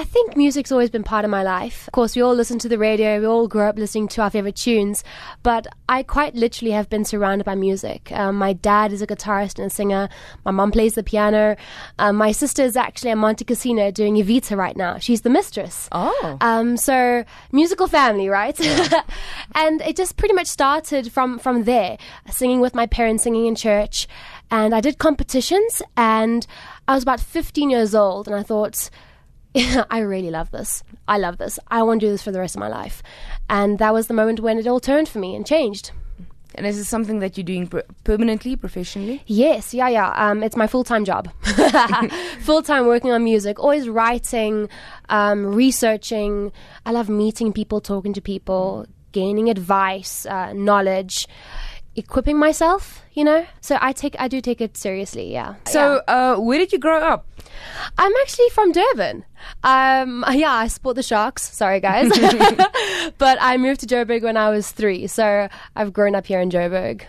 I think music's always been part of my life. Of course, we all listen to the radio, we all grow up listening to our favorite tunes, but I quite literally have been surrounded by music. Um, my dad is a guitarist and a singer, my mom plays the piano. Um, my sister is actually at Montecasino doing Evita right now. She's the mistress. Oh. Um, so, musical family, right? and it just pretty much started from, from there, singing with my parents, singing in church. And I did competitions, and I was about 15 years old, and I thought, I really love this. I love this. I want to do this for the rest of my life. And that was the moment when it all turned for me and changed. And is this something that you're doing per- permanently, professionally? Yes, yeah, yeah. Um, it's my full time job. full time working on music, always writing, um, researching. I love meeting people, talking to people, gaining advice, uh, knowledge, equipping myself. You know, so I take, I do take it seriously. Yeah. So, Yeah. uh, where did you grow up? I'm actually from Durban. Um, yeah, I sport the Sharks. Sorry, guys. but I moved to Joburg when I was three, so I've grown up here in Joburg.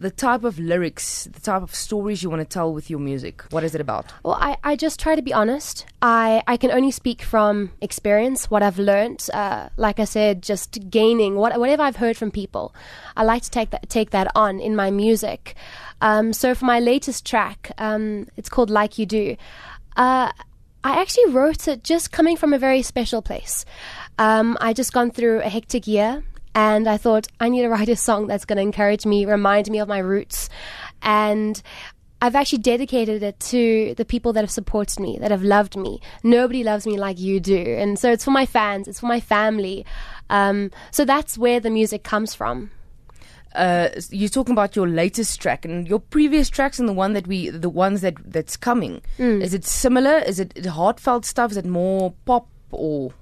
The type of lyrics, the type of stories you want to tell with your music. What is it about? Well, I, I just try to be honest. I, I can only speak from experience, what I've learned. Uh, like I said, just gaining what, whatever I've heard from people. I like to take that, take that on in my music. Um, so for my latest track, um, it's called Like You Do. Uh, I actually wrote it just coming from a very special place. Um, I just gone through a hectic year, and I thought I need to write a song that's going to encourage me, remind me of my roots, and I've actually dedicated it to the people that have supported me, that have loved me. Nobody loves me like you do, and so it's for my fans, it's for my family. Um, so that's where the music comes from. Uh, you're talking about your latest track and your previous tracks and the one that we, the ones that that's coming. Is it similar? Is it heartfelt stuff? Is it more pop or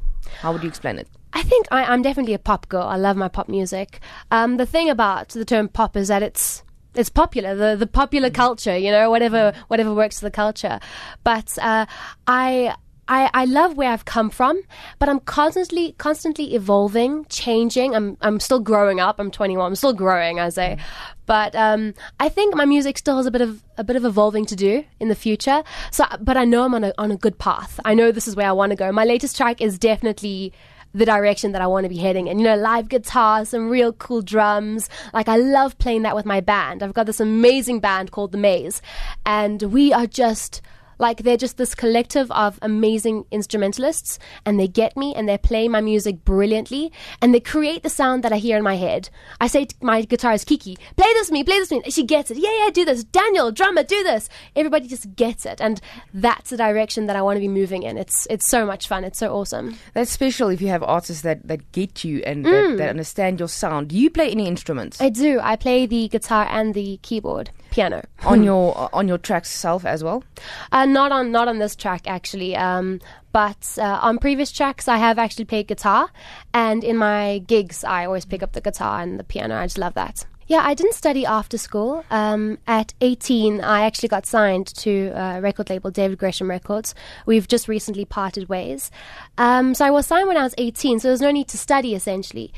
how would you explain it? I think I, I'm definitely a pop girl. I love my pop music. Um, the thing about the term pop is that it's it's popular, the the popular culture, you know, whatever whatever works for the culture. But uh, I. I, I love where I've come from, but I'm constantly constantly evolving, changing. I'm I'm still growing up. I'm 21. I'm still growing, I say, but um, I think my music still has a bit of a bit of evolving to do in the future. So, but I know I'm on a on a good path. I know this is where I want to go. My latest track is definitely the direction that I want to be heading. And you know, live guitar, some real cool drums. Like I love playing that with my band. I've got this amazing band called The Maze, and we are just like they're just this collective of amazing instrumentalists and they get me and they play my music brilliantly and they create the sound that I hear in my head. I say to my guitarist Kiki, play this me, play this me. She gets it. Yeah, yeah, do this. Daniel, drummer, do this. Everybody just gets it. And that's the direction that I want to be moving in. It's it's so much fun. It's so awesome. That's special if you have artists that, that get you and that, mm. that understand your sound. Do you play any instruments I do. I play the guitar and the keyboard, piano. on your on your tracks itself as well? Uh, not on not on this track actually. Um, but uh, on previous tracks, I have actually played guitar, and in my gigs, I always pick up the guitar and the piano. I just love that. Yeah, I didn't study after school. Um, at 18, I actually got signed to a record label, David Gresham Records. We've just recently parted ways. Um, so I was signed when I was 18, so there's no need to study essentially.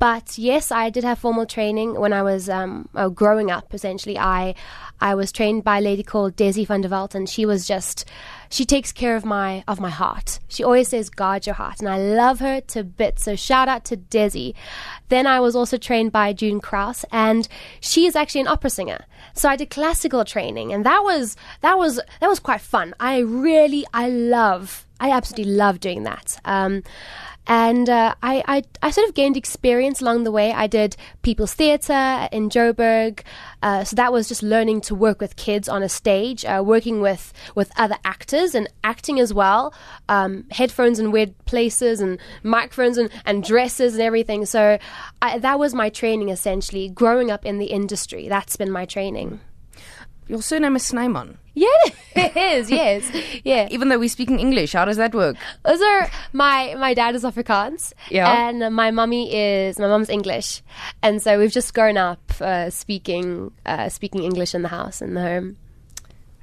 But yes, I did have formal training when I was um, uh, growing up. Essentially, I I was trained by a lady called Desi van der Walt, and she was just she takes care of my of my heart. She always says, "Guard your heart," and I love her to bits. So shout out to Desi. Then I was also trained by June Krause, and she is actually an opera singer. So I did classical training, and that was that was that was quite fun. I really I love I absolutely love doing that. Um, and uh, I, I, I sort of gained experience along the way. I did People's Theatre in Joburg, uh, so that was just learning to work with kids on a stage, uh, working with with other actors and acting as well. Um, headphones in weird places and microphones and, and dresses and everything. So I, that was my training essentially. Growing up in the industry, that's been my training. Your surname is Snyman. Yeah, it is. Yes, yeah. Even though we're speaking English, how does that work? Are my my dad is Afrikaans, Yeah. and my mummy is my mum's English, and so we've just grown up uh, speaking uh, speaking English in the house in the home.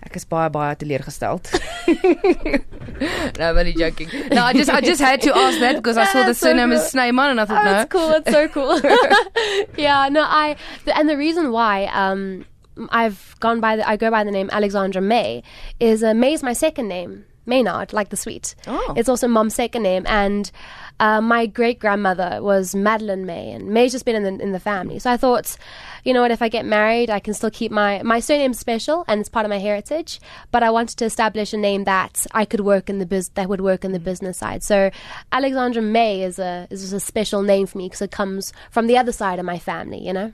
Ek is baie baie teleurgesteld. no, I'm only joking. No, I just I just had to ask that because I saw the so surname is good. Snyman and I Oh, thought no. that's cool. That's so cool. yeah, no, I and the reason why um I've gone by the I go by the name Alexandra May is uh, May is my second name. Maynard, like the sweet. Oh. It's also mom's second name, and uh, my great grandmother was Madeline May, and May's just been in the, in the family. So I thought, you know what, if I get married, I can still keep my my surname's special and it's part of my heritage. But I wanted to establish a name that I could work in the biz that would work in the business side. So Alexandra May is a is a special name for me because it comes from the other side of my family. You know.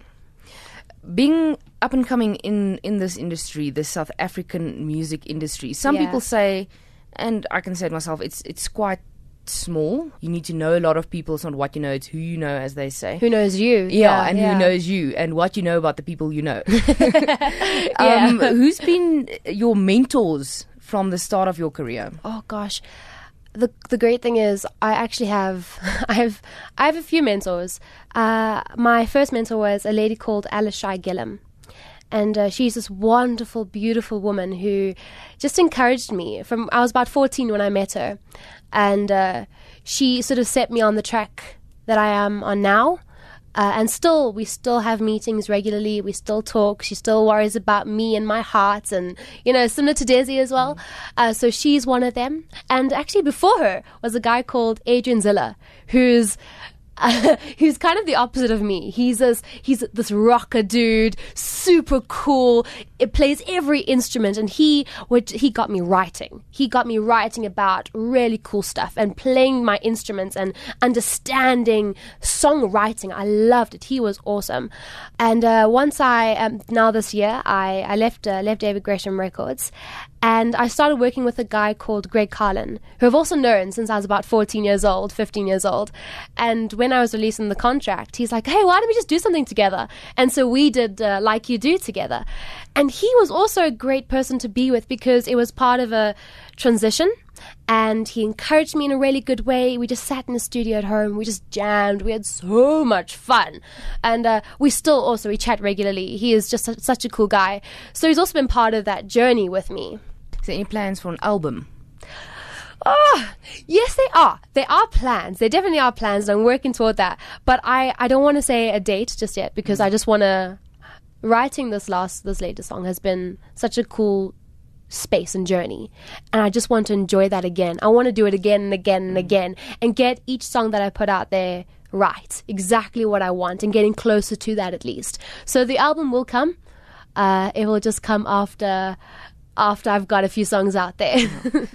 being up and coming in in this industry, the South African music industry. Some Yeah. people say, and I can say it myself, it's it's quite small. You need to know a lot of people. It's not what you know; it's who you know, as they say. Who knows you? yeah, and who knows you, and what you know about the people you know. Yeah. um, who's been your mentors from the start of your career? Oh gosh. The the great thing is I actually have I have I have a few mentors. Uh, my first mentor was a lady called Alice Shy Gillum. And uh, she's this wonderful, beautiful woman who just encouraged me. From I was about fourteen when I met her, and uh, she sort of set me on the track that I am on now. Uh, and still, we still have meetings regularly. We still talk. She still worries about me and my heart, and you know, similar to Desi as well. Uh, so she's one of them. And actually, before her was a guy called Adrian Ziller, who's who's kind of the opposite of me. He's this he's this rocker dude, super cool. It plays every instrument, and he he got me writing. He got me writing about really cool stuff and playing my instruments and understanding songwriting. I loved it. He was awesome. And uh, once I um, now this year I I left uh, left David Gresham Records, and I started working with a guy called Greg Carlin, who I've also known since I was about 14 years old, 15 years old. And when I was releasing the contract, he's like, hey, why don't we just do something together? And so we did uh, Like You Do together. And he was also a great person to be with because it was part of a transition. And he encouraged me in a really good way. We just sat in the studio at home. We just jammed. We had so much fun. And uh, we still also, we chat regularly. He is just su- such a cool guy. So he's also been part of that journey with me. Is there any plans for an album? Ah, yes, they are. There are plans. There definitely are plans, and I'm working toward that. But I, I don't want to say a date just yet because I just want to. Writing this last, this latest song has been such a cool space and journey, and I just want to enjoy that again. I want to do it again and again and again, and get each song that I put out there right, exactly what I want, and getting closer to that at least. So the album will come. Uh, it will just come after, after I've got a few songs out there.